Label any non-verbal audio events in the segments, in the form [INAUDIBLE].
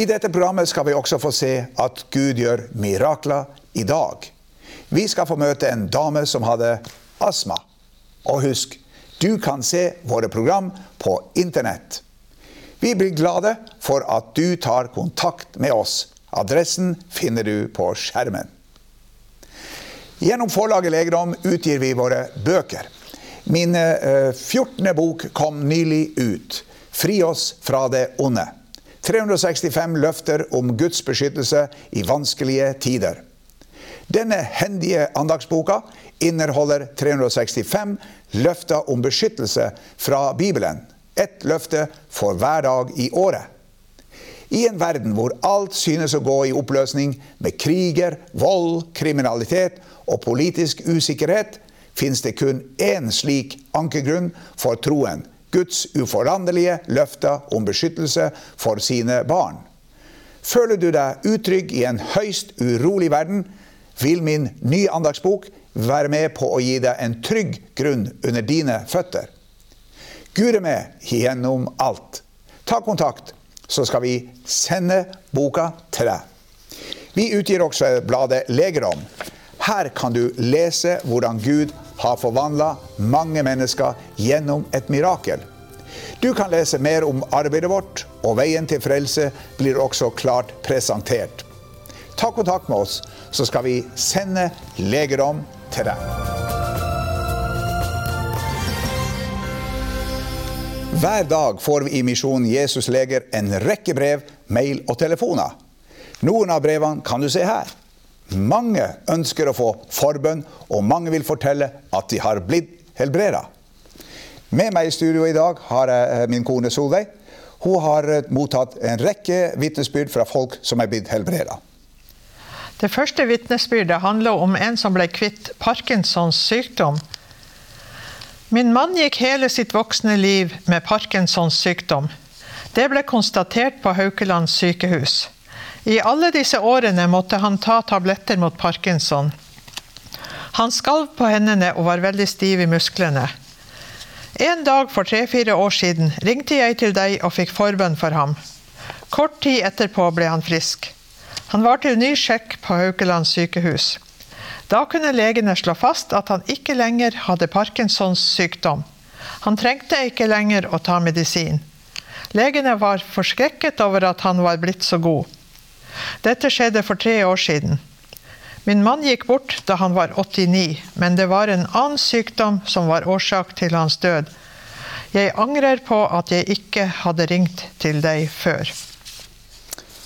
I dette programmet skal vi også få se at Gud gjør mirakler i dag. Vi skal få møte en dame som hadde astma. Og husk, du kan se våre program på internett. Vi blir glade for at du tar kontakt med oss. Adressen finner du på skjermen. Gjennom forlaget Legedom utgir vi våre bøker. Min 14. Eh, bok kom nylig ut. Fri oss fra det onde. 365 løfter om Guds beskyttelse i vanskelige tider. Denne hendige andagsboka inneholder 365 løfter om beskyttelse fra Bibelen. Ett løfte for hver dag i året. I en verden hvor alt synes å gå i oppløsning med kriger, vold, kriminalitet og politisk usikkerhet, fins det kun én slik ankegrunn for troen, Guds uforanderlige løfter om beskyttelse for sine barn. Føler du deg utrygg i en høyst urolig verden, vil min nye andagsbok være med på å gi deg en trygg grunn under dine føtter. Gud er med gjennom alt. Ta kontakt, så skal vi sende boka til deg. Vi utgir også bladet Legerom. Her kan du lese hvordan Gud har forvandla mange mennesker gjennom et mirakel. Du kan lese mer om arbeidet vårt, og veien til frelse blir også klart presentert. Ta kontakt med oss, så skal vi sende legedom til deg. Hver dag får vi i Misjon Jesus Leger en rekke brev, mail og telefoner. Noen av brevene kan du se her. Mange ønsker å få forbønn, og mange vil fortelle at de har blitt helbreda. Med meg i studio i dag har jeg eh, min kone Solveig. Hun har eh, mottatt en rekke vitnesbyrd fra folk som er blitt helbreda. Det første vitnesbyrdet handler om en som ble kvitt Parkinsons sykdom. Min mann gikk hele sitt voksne liv med Parkinsons sykdom. Det ble konstatert på Haukeland sykehus. I alle disse årene måtte han ta tabletter mot parkinson. Han skalv på hendene og var veldig stiv i musklene. En dag for tre-fire år siden ringte jeg til deg og fikk forbønn for ham. Kort tid etterpå ble han frisk. Han var til ny sjekk på Haukeland sykehus. Da kunne legene slå fast at han ikke lenger hadde Parkinsons sykdom. Han trengte ikke lenger å ta medisin. Legene var forskrekket over at han var blitt så god. Dette skjedde for tre år siden. Min mann gikk bort da han var 89, men det var en annen sykdom som var årsak til hans død. Jeg angrer på at jeg ikke hadde ringt til deg før.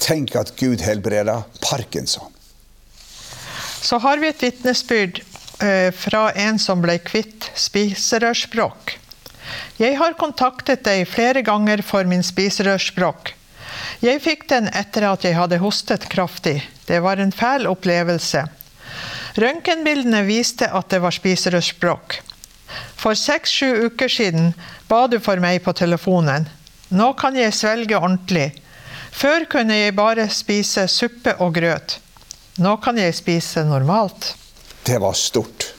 Tenk at Gud helbreder parkinson. Så har vi et vitnesbyrd eh, fra en som ble kvitt spiserørsbråk. Jeg har kontaktet deg flere ganger for min spiserørsbrokk. Jeg fikk den etter at jeg hadde hostet kraftig. Det var en fæl opplevelse. Røntgenbildene viste at det var spiserørsbrokk. For seks-sju uker siden ba du for meg på telefonen. Nå kan jeg svelge ordentlig. Før kunne jeg bare spise suppe og grøt. Nå kan jeg spise normalt. Det var stort.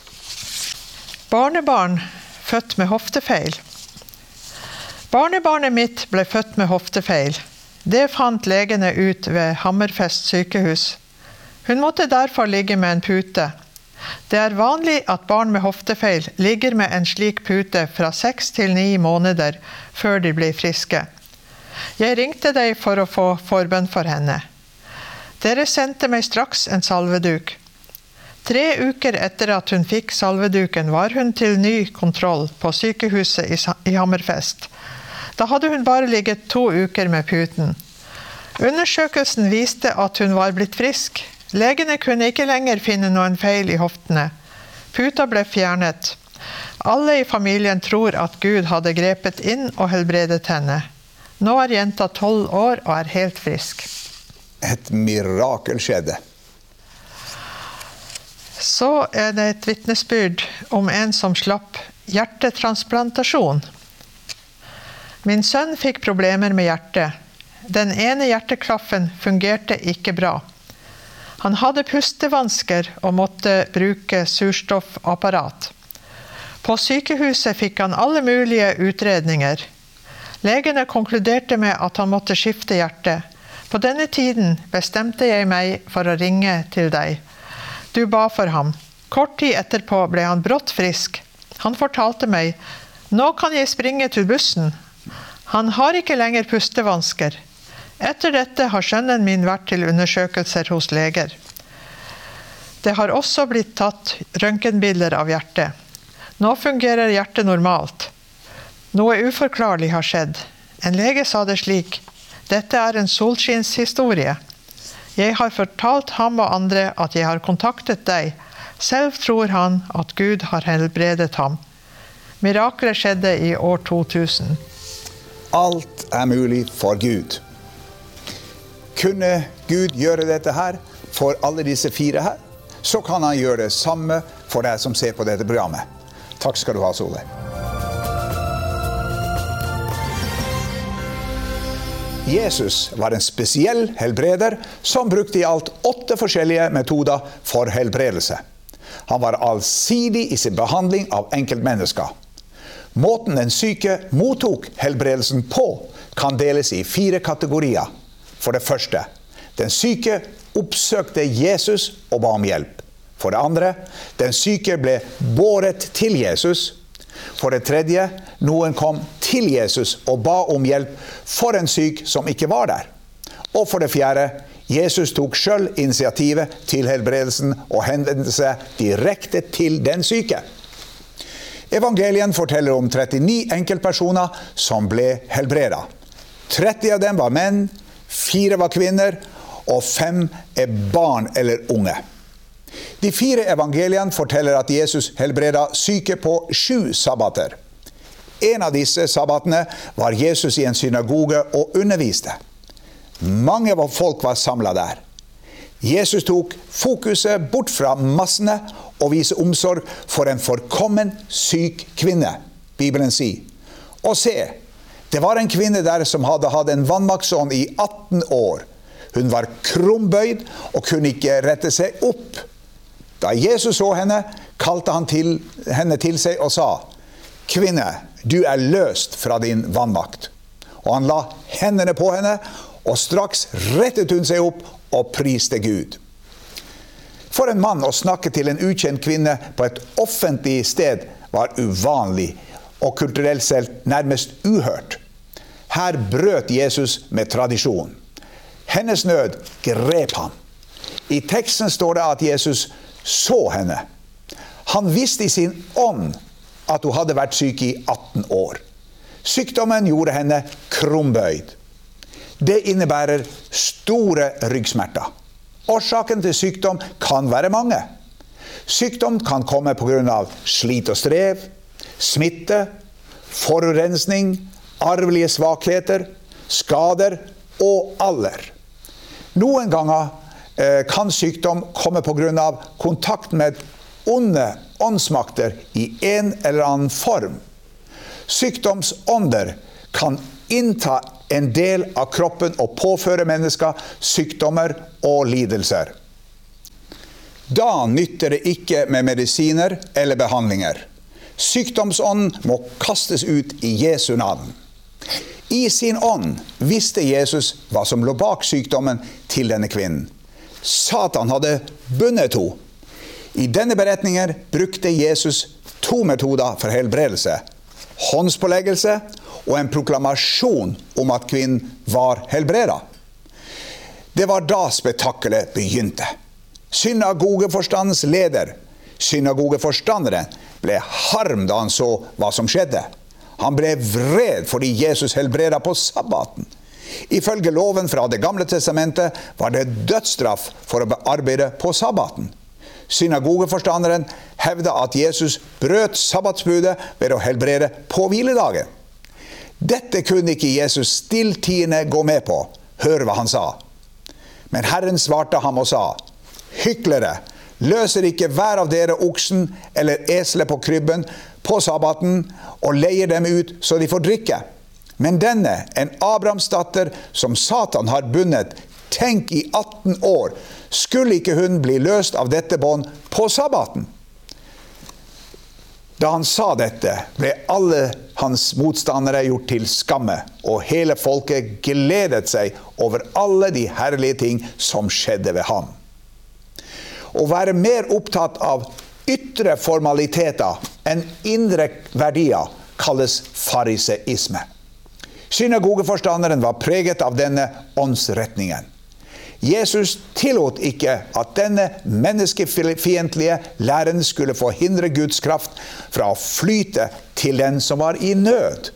Barnebarn født med hoftefeil. Barnebarnet mitt ble født med hoftefeil. Det fant legene ut ved Hammerfest sykehus. Hun måtte derfor ligge med en pute. Det er vanlig at barn med hoftefeil ligger med en slik pute fra seks til ni måneder før de blir friske. Jeg ringte deg for å få forbønn for henne. Dere sendte meg straks en salveduk. Tre uker etter at hun fikk salveduken, var hun til ny kontroll på sykehuset i Hammerfest. Da hadde hun bare ligget to uker med puten. Undersøkelsen viste at hun var blitt frisk. Legene kunne ikke lenger finne noen feil i hoftene. Puta ble fjernet. Alle i familien tror at Gud hadde grepet inn og helbredet henne. Nå er jenta tolv år og er helt frisk. Et mirakel skjedde. Så er det et vitnesbyrd om en som slapp hjertetransplantasjon. Min sønn fikk problemer med hjertet. Den ene hjerteklaffen fungerte ikke bra. Han hadde pustevansker og måtte bruke surstoffapparat. På sykehuset fikk han alle mulige utredninger. Legene konkluderte med at han måtte skifte hjerte. På denne tiden bestemte jeg meg for å ringe til deg. Du ba for ham. Kort tid etterpå ble han brått frisk. Han fortalte meg nå kan jeg springe til bussen. Han har ikke lenger pustevansker. Etter dette har sønnen min vært til undersøkelser hos leger. Det har også blitt tatt røntgenbilder av hjertet. Nå fungerer hjertet normalt. Noe uforklarlig har skjedd. En lege sa det slik. Dette er en solskinnshistorie. Jeg har fortalt ham og andre at jeg har kontaktet deg. Selv tror han at Gud har helbredet ham. Miraklet skjedde i år 2000. Alt er mulig for Gud. Kunne Gud gjøre dette her for alle disse fire her, så kan han gjøre det samme for deg som ser på dette programmet. Takk skal du ha, Solveig. Jesus var en spesiell helbreder som brukte i alt åtte forskjellige metoder for helbredelse. Han var allsidig i sin behandling av enkeltmennesker. Måten den syke mottok helbredelsen på, kan deles i fire kategorier. For det første den syke oppsøkte Jesus og ba om hjelp. For det andre den syke ble båret til Jesus. For det tredje noen kom til Jesus og ba om hjelp for en syk som ikke var der. Og for det fjerde Jesus tok sjøl initiativet til helbredelsen og henvendte seg direkte til den syke. Evangelien forteller om 39 enkeltpersoner som ble helbreda. 30 av dem var menn, fire var kvinner, og fem er barn eller unge. De fire evangeliene forteller at Jesus helbreda syke på sju sabbater. En av disse sabbatene var Jesus i en synagoge og underviste. Mange folk var samla der. Jesus tok fokuset bort fra massene og vise omsorg for en forkommen syk kvinne. Bibelen sier. Og se, det var en kvinne der som hadde hatt en vannmaktsånd i 18 år. Hun var krumbøyd og kunne ikke rette seg opp. Da Jesus så henne, kalte han til, henne til seg og sa, 'Kvinne, du er løst fra din vannmakt.' Og han la hendene på henne, og straks rettet hun seg opp og priste Gud. For en mann å snakke til en ukjent kvinne på et offentlig sted var uvanlig og kulturelt sett nærmest uhørt. Her brøt Jesus med tradisjonen. Hennes nød grep ham. I teksten står det at Jesus så henne. Han visste i sin ånd at hun hadde vært syk i 18 år. Sykdommen gjorde henne krumbøyd. Det innebærer store ryggsmerter. Årsaken til sykdom kan være mange. Sykdom kan komme pga. slit og strev, smitte, forurensning, arvelige svakheter, skader og alder. Noen ganger Eh, kan sykdom komme pga. kontakt med onde åndsmakter i en eller annen form. Sykdomsånder kan innta en del av kroppen og påføre mennesker sykdommer og lidelser. Da nytter det ikke med medisiner eller behandlinger. Sykdomsånden må kastes ut i Jesu navn. I sin ånd visste Jesus hva som lå bak sykdommen til denne kvinnen. Satan hadde bundet henne. I denne beretningen brukte Jesus to metoder for helbredelse. Håndspåleggelse og en proklamasjon om at kvinnen var helbreda. Det var da spetakkelet begynte. Synagogeforstandens leder, synagogeforstanderen, ble harm da han så hva som skjedde. Han ble vred fordi Jesus helbreda på sabbaten. Ifølge loven fra Det gamle testamentet var det dødsstraff for å arbeide på sabbaten. Synagogeforstanderen hevda at Jesus brøt sabbatsbudet ved å helbrede på hviledagen. Dette kunne ikke Jesus stilltiende gå med på. Hør hva han sa. Men Herren svarte ham og sa, hyklere, løser ikke hver av dere oksen eller eselet på krybben på sabbaten og leier dem ut så de får drikke. Men denne, en Abrahams datter som Satan har bundet, tenk i 18 år, skulle ikke hun bli løst av dette bånd på sabbaten? Da han sa dette, ble alle hans motstandere gjort til skamme, og hele folket gledet seg over alle de herlige ting som skjedde ved ham. Å være mer opptatt av ytre formaliteter enn indre verdier kalles fariseisme. Synagogeforstanderen var preget av denne åndsretningen. Jesus tillot ikke at denne menneskefiendtlige læren skulle forhindre Guds kraft fra å flyte til den som var i nød.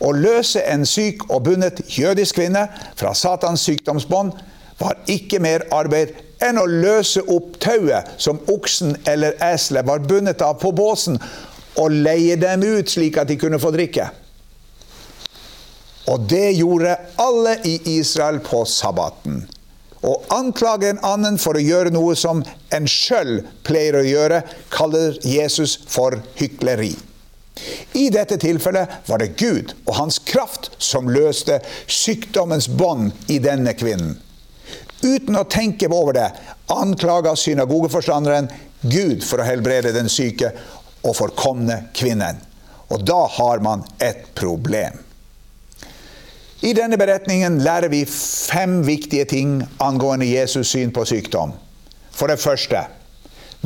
Å løse en syk og bundet jødisk kvinne fra Satans sykdomsbånd var ikke mer arbeid enn å løse opp tauet som oksen eller eselet var bundet av på båsen, og leie dem ut slik at de kunne få drikke. Og det gjorde alle i Israel på sabbaten. Å anklage en annen for å gjøre noe som en sjøl pleier å gjøre, kaller Jesus for hykleri. I dette tilfellet var det Gud og hans kraft som løste sykdommens bånd i denne kvinnen. Uten å tenke over det anklaga synagogeforstanderen Gud for å helbrede den syke og forkomne kvinnen. Og da har man et problem. I denne beretningen lærer vi fem viktige ting angående Jesus syn på sykdom. For det første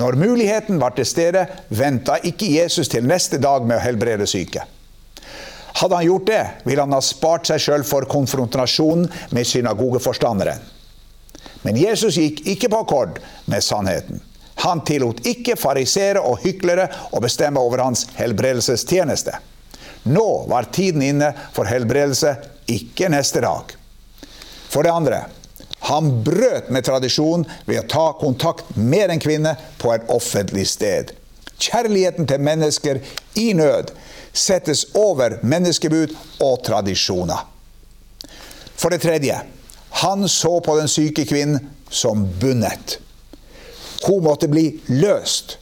når muligheten var til stede, venta ikke Jesus til neste dag med å helbrede syke. Hadde han gjort det, ville han ha spart seg sjøl for konfrontasjonen med synagogeforstanderen. Men Jesus gikk ikke på akkord med sannheten. Han tillot ikke farisere og hyklere å bestemme over hans helbredelsestjeneste. Nå var tiden inne for helbredelse ikke neste dag. For det andre han brøt med tradisjonen ved å ta kontakt med en kvinne på et offentlig sted. Kjærligheten til mennesker i nød settes over menneskebud og tradisjoner. For det tredje han så på den syke kvinnen som bundet. Hun måtte bli løst.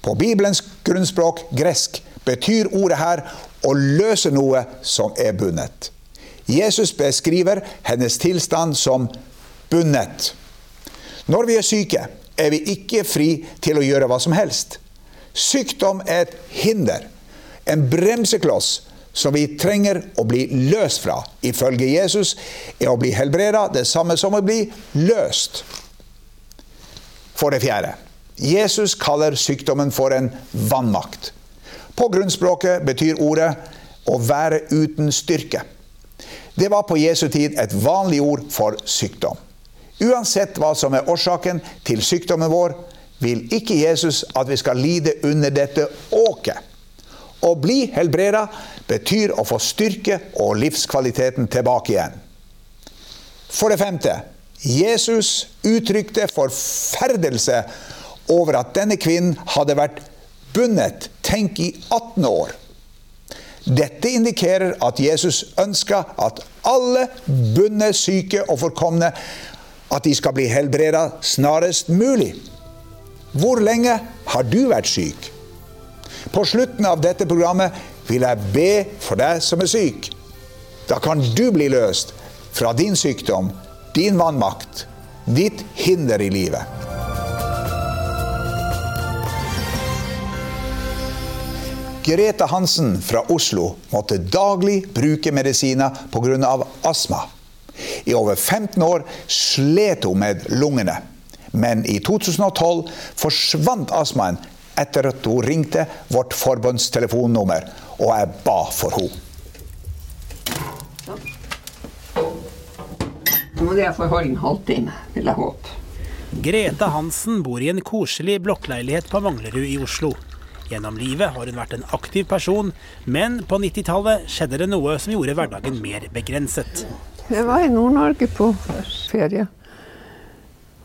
På Bibelens grunnspråk, gresk, betyr ordet her å løse noe som er bundet. Jesus beskriver hennes tilstand som bundet. Når vi er syke, er vi ikke fri til å gjøre hva som helst. Sykdom er et hinder, en bremsekloss som vi trenger å bli løst fra. Ifølge Jesus er å bli helbreda det samme som å bli løst. For det fjerde Jesus kaller sykdommen for en vannmakt. På grunnspråket betyr ordet å være uten styrke. Det var på Jesu tid et vanlig ord for sykdom. Uansett hva som er årsaken til sykdommen vår, vil ikke Jesus at vi skal lide under dette åket. Å bli helbreda betyr å få styrke og livskvaliteten tilbake igjen. For det femte Jesus uttrykte forferdelse over at denne kvinnen hadde vært bundet, tenk i 18 år. Dette indikerer at Jesus ønsker at alle bundne, syke og forkomne at de skal bli helbreda snarest mulig. Hvor lenge har du vært syk? På slutten av dette programmet vil jeg be for deg som er syk. Da kan du bli løst fra din sykdom, din vannmakt, ditt hinder i livet. Grete Hansen fra Oslo måtte daglig bruke medisiner pga. astma. I over 15 år slet hun med lungene. Men i 2012 forsvant astmaen etter at hun ringte vårt forbunds telefonnummer, og jeg ba for henne. Nå må jeg få en halvtime, vil jeg håpe. Greta Hansen bor i en koselig blokkleilighet på Manglerud i Oslo. Gjennom livet har hun vært en aktiv person, men på 90-tallet skjedde det noe som gjorde hverdagen mer begrenset. Jeg var i Nord-Norge på ferie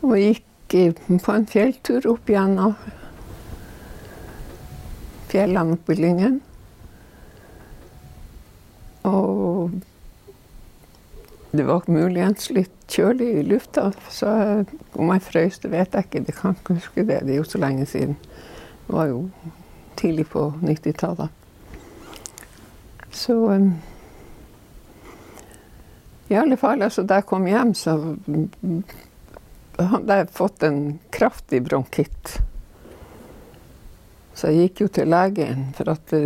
og gikk på en fjelltur opp gjennom fjellene oppe i Lyngen. Og det var muligens litt kjølig i lufta, så om jeg frøs, det vet jeg ikke. Det kan ikke huske det, det er jo så lenge siden. Det var jo tidlig på 90-tallet. Så um, I alle fall, altså da jeg kom hjem, så hadde jeg fått en kraftig bronkitt. Så jeg gikk jo til legen, for at det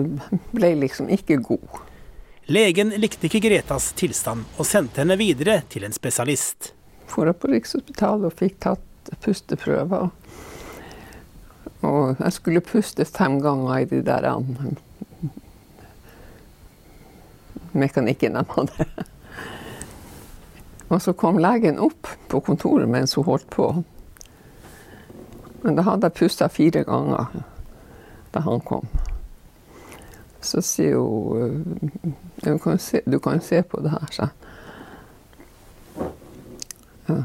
ble liksom ikke god. Legen likte ikke Gretas tilstand og sendte henne videre til en spesialist. For på Rikshospitalet og fikk tatt pusteprøver. Og jeg skulle puste fem ganger i de der mekanikken de hadde. Og så kom legen opp på kontoret mens hun holdt på. Men da hadde jeg pusta fire ganger da han kom. Så sier hun du kan, se, se på det her, sa ja.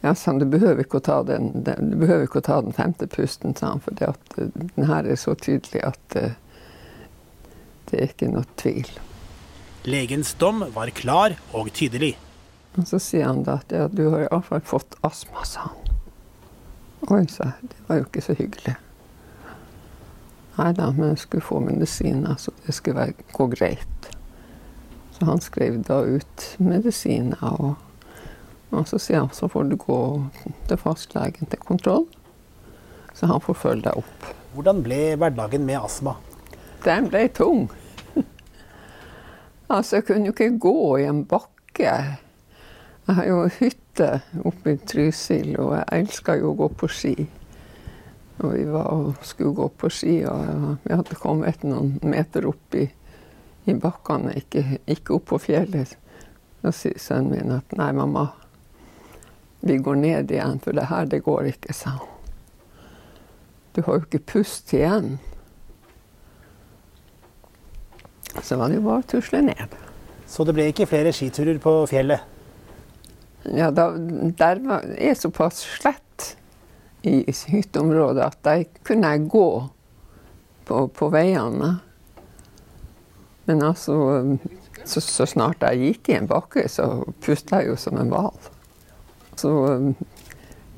Ja, sa du behøver ikke å ta den, den, å ta den femte pusten, sa han, for den her er så tydelig at uh, det er ikke noe tvil. Legens dom var klar og tydelig. Og så sier han da at ja, du har iallfall fått astma, sa han. Oi, sa jeg. Det var jo ikke så hyggelig. Nei da, men jeg skulle få medisiner, så det skulle være, gå greit. Så han skrev da ut medisiner, og, og så sier han så får du gå til fastlegen til kontroll. Så han får følge deg opp. Hvordan ble hverdagen med astma? Den ble tung. [LAUGHS] altså, jeg kunne jo ikke gå i en bakke. Jeg har jo hytte oppe i Trysil, og jeg elsker jo å gå på ski. Og vi var og skulle gå på ski, og vi hadde kommet noen meter opp i, i bakkene, ikke, ikke opp på fjellet. Da sier sønnen min at nei, mamma, vi går ned igjen, for det her, det går ikke, sa hun. Du har jo ikke pust igjen. Så var det jo bare å tusle ned. Så det ble ikke flere skiturer på fjellet? Ja, da, der var, er såpass slett i hytteområdet at der kunne jeg gå på, på veiene. Men altså så, så, snart jeg gikk i en bakke, så pusta jeg jo som en hval. Så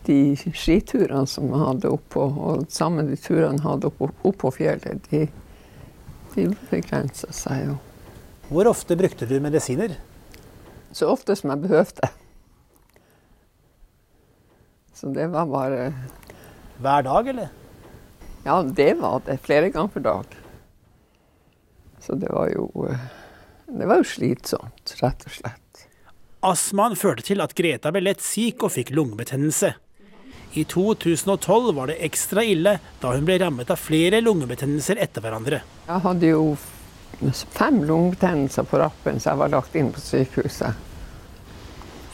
de skiturene som jeg hadde oppå, og sammen de turene jeg hadde oppå, oppå fjellet, de, de begrensa seg jo. Hvor ofte brukte du medisiner? Så ofte som jeg behøvde. Så det var bare Hver dag, eller? Ja, det var det. Flere ganger per dag. Så det var jo Det var jo slitsomt, rett og slett. Astmaen førte til at Greta ble lett syk og fikk lungebetennelse. I 2012 var det ekstra ille da hun ble rammet av flere lungebetennelser etter hverandre. Jeg hadde jo fem lungebetennelser på rappen, så jeg var lagt inn på sykehuset.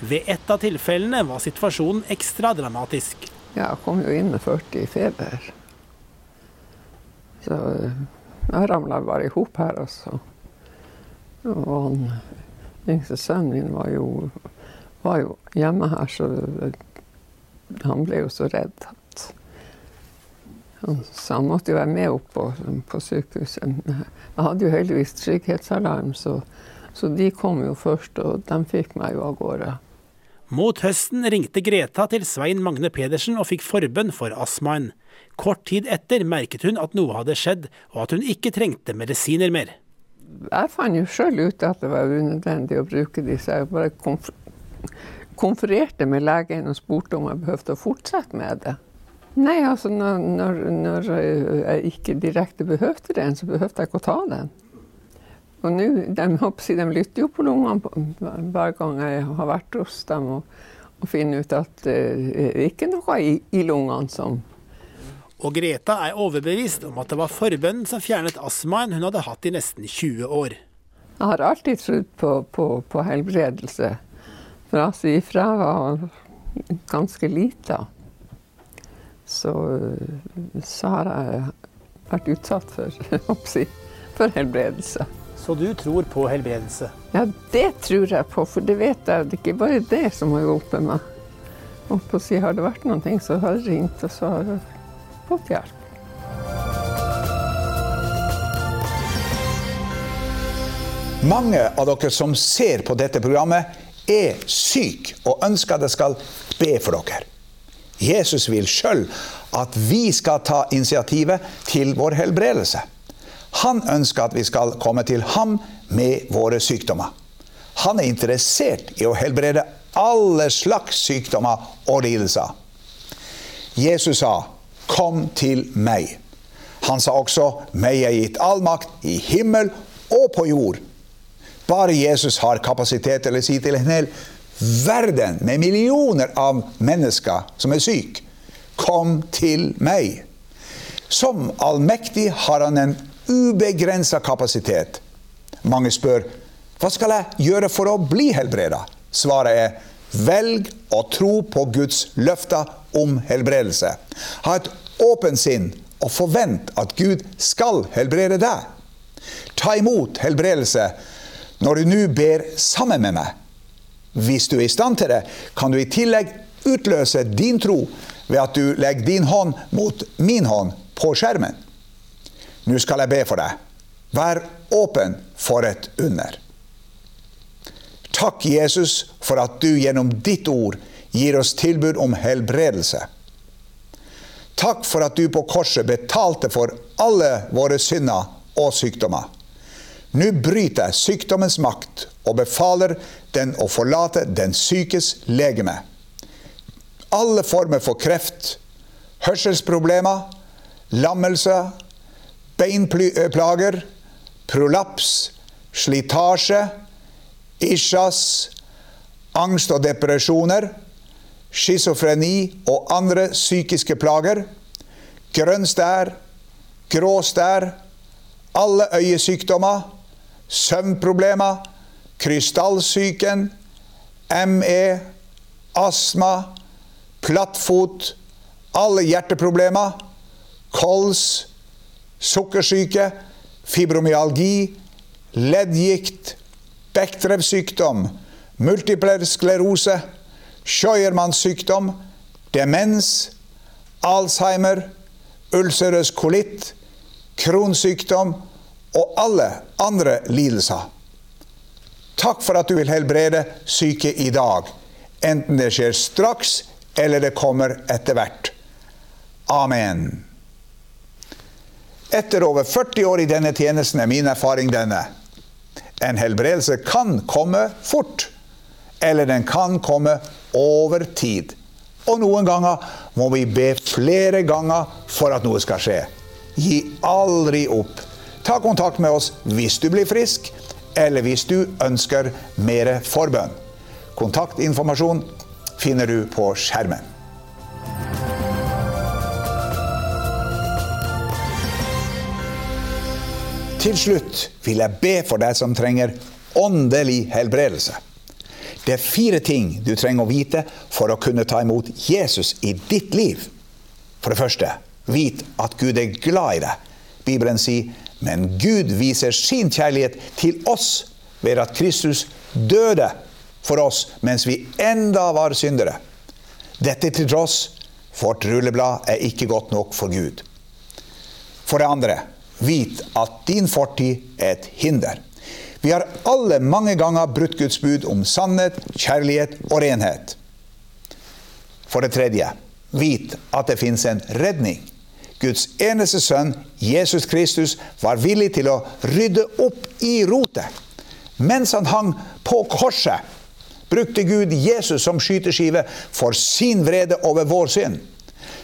Ved ett av tilfellene var situasjonen ekstra dramatisk. Jeg kom jo inn med 40 i feber. Så jeg ramla bare i hop her, altså. Og han yngste sønnen min var jo, var jo, hjemme her, så han ble jo så redd at Så han måtte jo være med opp på, på sykehuset. Jeg hadde jo heldigvis trygghetsalarm, så, så de kom jo først, og de fikk meg jo av gårde. Mot høsten ringte Greta til Svein Magne Pedersen og fikk forbønn for astmaen. Kort tid etter merket hun at noe hadde skjedd, og at hun ikke trengte medisiner mer. Jeg fant jo sjøl ut at det var unødvendig å bruke disse. Jeg bare konfererte med legen og spurte om jeg behøvde å fortsette med det. Nei, altså når, når, når jeg ikke direkte behøvde den, så behøvde jeg ikke å ta den. Og nå, de, de, lytter jo på lungene hver gang jeg har vært hos dem, og, og finner ut at det er ikke noe i, i lungene som Og Greta er overbevist om at det var forbønnen som fjernet astmaen hun hadde hatt i nesten 20 år. Jeg har alltid trodd på, på, på helbredelse. For altså ifra jeg var ganske lita, så, så har jeg vært utsatt for, [LAUGHS] for helbredelse. Så du tror på helbredelse? Ja, det tror jeg på, for det vet jeg. Det er ikke bare det som har hjulpet meg. Og på å si, har det vært noe, så har jeg ringt, og så har jeg fått hjelp. Mange av dere som ser på dette programmet, er syke og ønsker at jeg skal be for dere. Jesus vil sjøl at vi skal ta initiativet til vår helbredelse. Han ønsker at vi skal komme til ham med våre sykdommer. Han er interessert i å helbrede alle slags sykdommer og lidelser. Jesus sa, 'Kom til meg'. Han sa også, 'Meg er gitt all makt i himmel og på jord'. Bare Jesus har kapasitet til å si til en hel verden med millioner av mennesker som er syke, 'Kom til meg'. Som allmektig har han en ubegrensa kapasitet. Mange spør, 'Hva skal jeg gjøre for å bli helbreda?' Svaret er velg å tro på Guds løfter om helbredelse. Ha et åpent sinn og forvent at Gud skal helbrede deg. Ta imot helbredelse når du nå ber sammen med meg. Hvis du er i stand til det, kan du i tillegg utløse din tro ved at du legger din hånd mot min hånd på skjermen. Nå skal jeg be for deg. Vær åpen for et under. Takk, Jesus, for at du gjennom ditt ord gir oss tilbud om helbredelse. Takk for at du på korset betalte for alle våre synder og sykdommer. Nå bryter jeg sykdommens makt og befaler den å forlate den sykes legeme. Alle former for kreft, hørselsproblemer, lammelse, beinplager, prolaps, slitasje, isjas, angst og depresjoner, schizofreni og andre psykiske plager, grønn stær, grå stær, alle øyesykdommer, søvnproblemer, krystallsyken, ME, astma, plattfot, alle hjerteproblemer, kols, sukkersyke, fibromyalgi, leddgikt, Bechdrevs sykdom, multipler sklerose, Scheuermanns sykdom, demens, Alzheimer, ulcerøs kolitt, kronsykdom og alle andre lidelser. Takk for at du vil helbrede syke i dag, enten det skjer straks eller det kommer etter hvert. Amen. Etter over 40 år i denne tjenesten er min erfaring denne. En helbredelse kan komme fort, eller den kan komme over tid. Og noen ganger må vi be flere ganger for at noe skal skje. Gi aldri opp. Ta kontakt med oss hvis du blir frisk, eller hvis du ønsker mer forbønn. Kontaktinformasjon finner du på skjermen. Til slutt vil jeg be for deg som trenger åndelig helbredelse. Det er fire ting du trenger å vite for å kunne ta imot Jesus i ditt liv. For det første, vit at Gud er glad i deg. Bibelen sier, men Gud viser sin kjærlighet til oss ved at Kristus døde for oss mens vi enda var syndere. Dette til tross, vårt rulleblad er ikke godt nok for Gud. For det andre, Vit at din fortid er et hinder. Vi har alle mange ganger brutt Guds bud om sannhet, kjærlighet og renhet. For det tredje, vit at det fins en redning. Guds eneste sønn, Jesus Kristus, var villig til å rydde opp i rotet. Mens han hang på korset, brukte Gud Jesus som skyteskive for sin vrede over vår synd.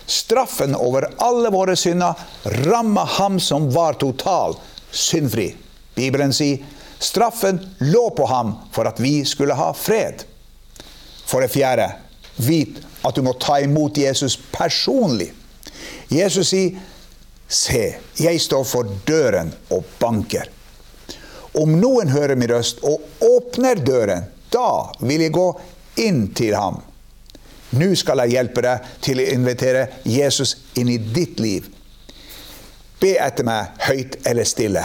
Straffen over alle våre synder ramma ham som var total syndfri. Bibelen sier straffen lå på ham for at vi skulle ha fred. For det fjerde, vit at du må ta imot Jesus personlig. Jesus sier, 'Se, jeg står for døren og banker.' Om noen hører min røst og åpner døren, da vil jeg gå inn til ham. Nå skal jeg hjelpe deg til å invitere Jesus inn i ditt liv. Be etter meg høyt eller stille.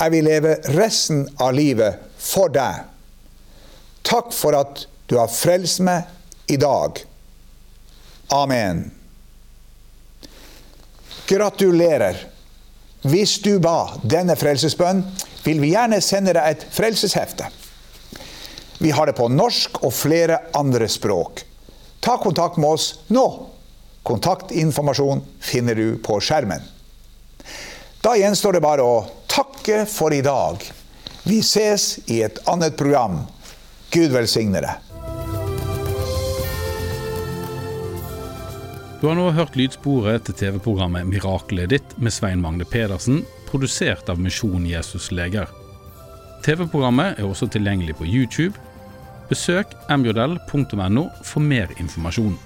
Jeg vil leve resten av livet for deg. Takk for at du har frelst meg i dag. Amen. Gratulerer. Hvis du ba denne frelsesbønnen, vil vi gjerne sende deg et frelseshefte. Vi har det på norsk og flere andre språk. Ta kontakt med oss nå. Kontaktinformasjon finner du på skjermen. Da gjenstår det bare å takke for i dag. Vi ses i et annet program. Gud velsigne deg. Du har nå hørt lydsporet til TV-programmet 'Miraklet ditt' med Svein Magne Pedersen, produsert av Misjon Jesus Leger. TV-programmet er også tilgjengelig på YouTube. Besøk mjodell.no for mer informasjon.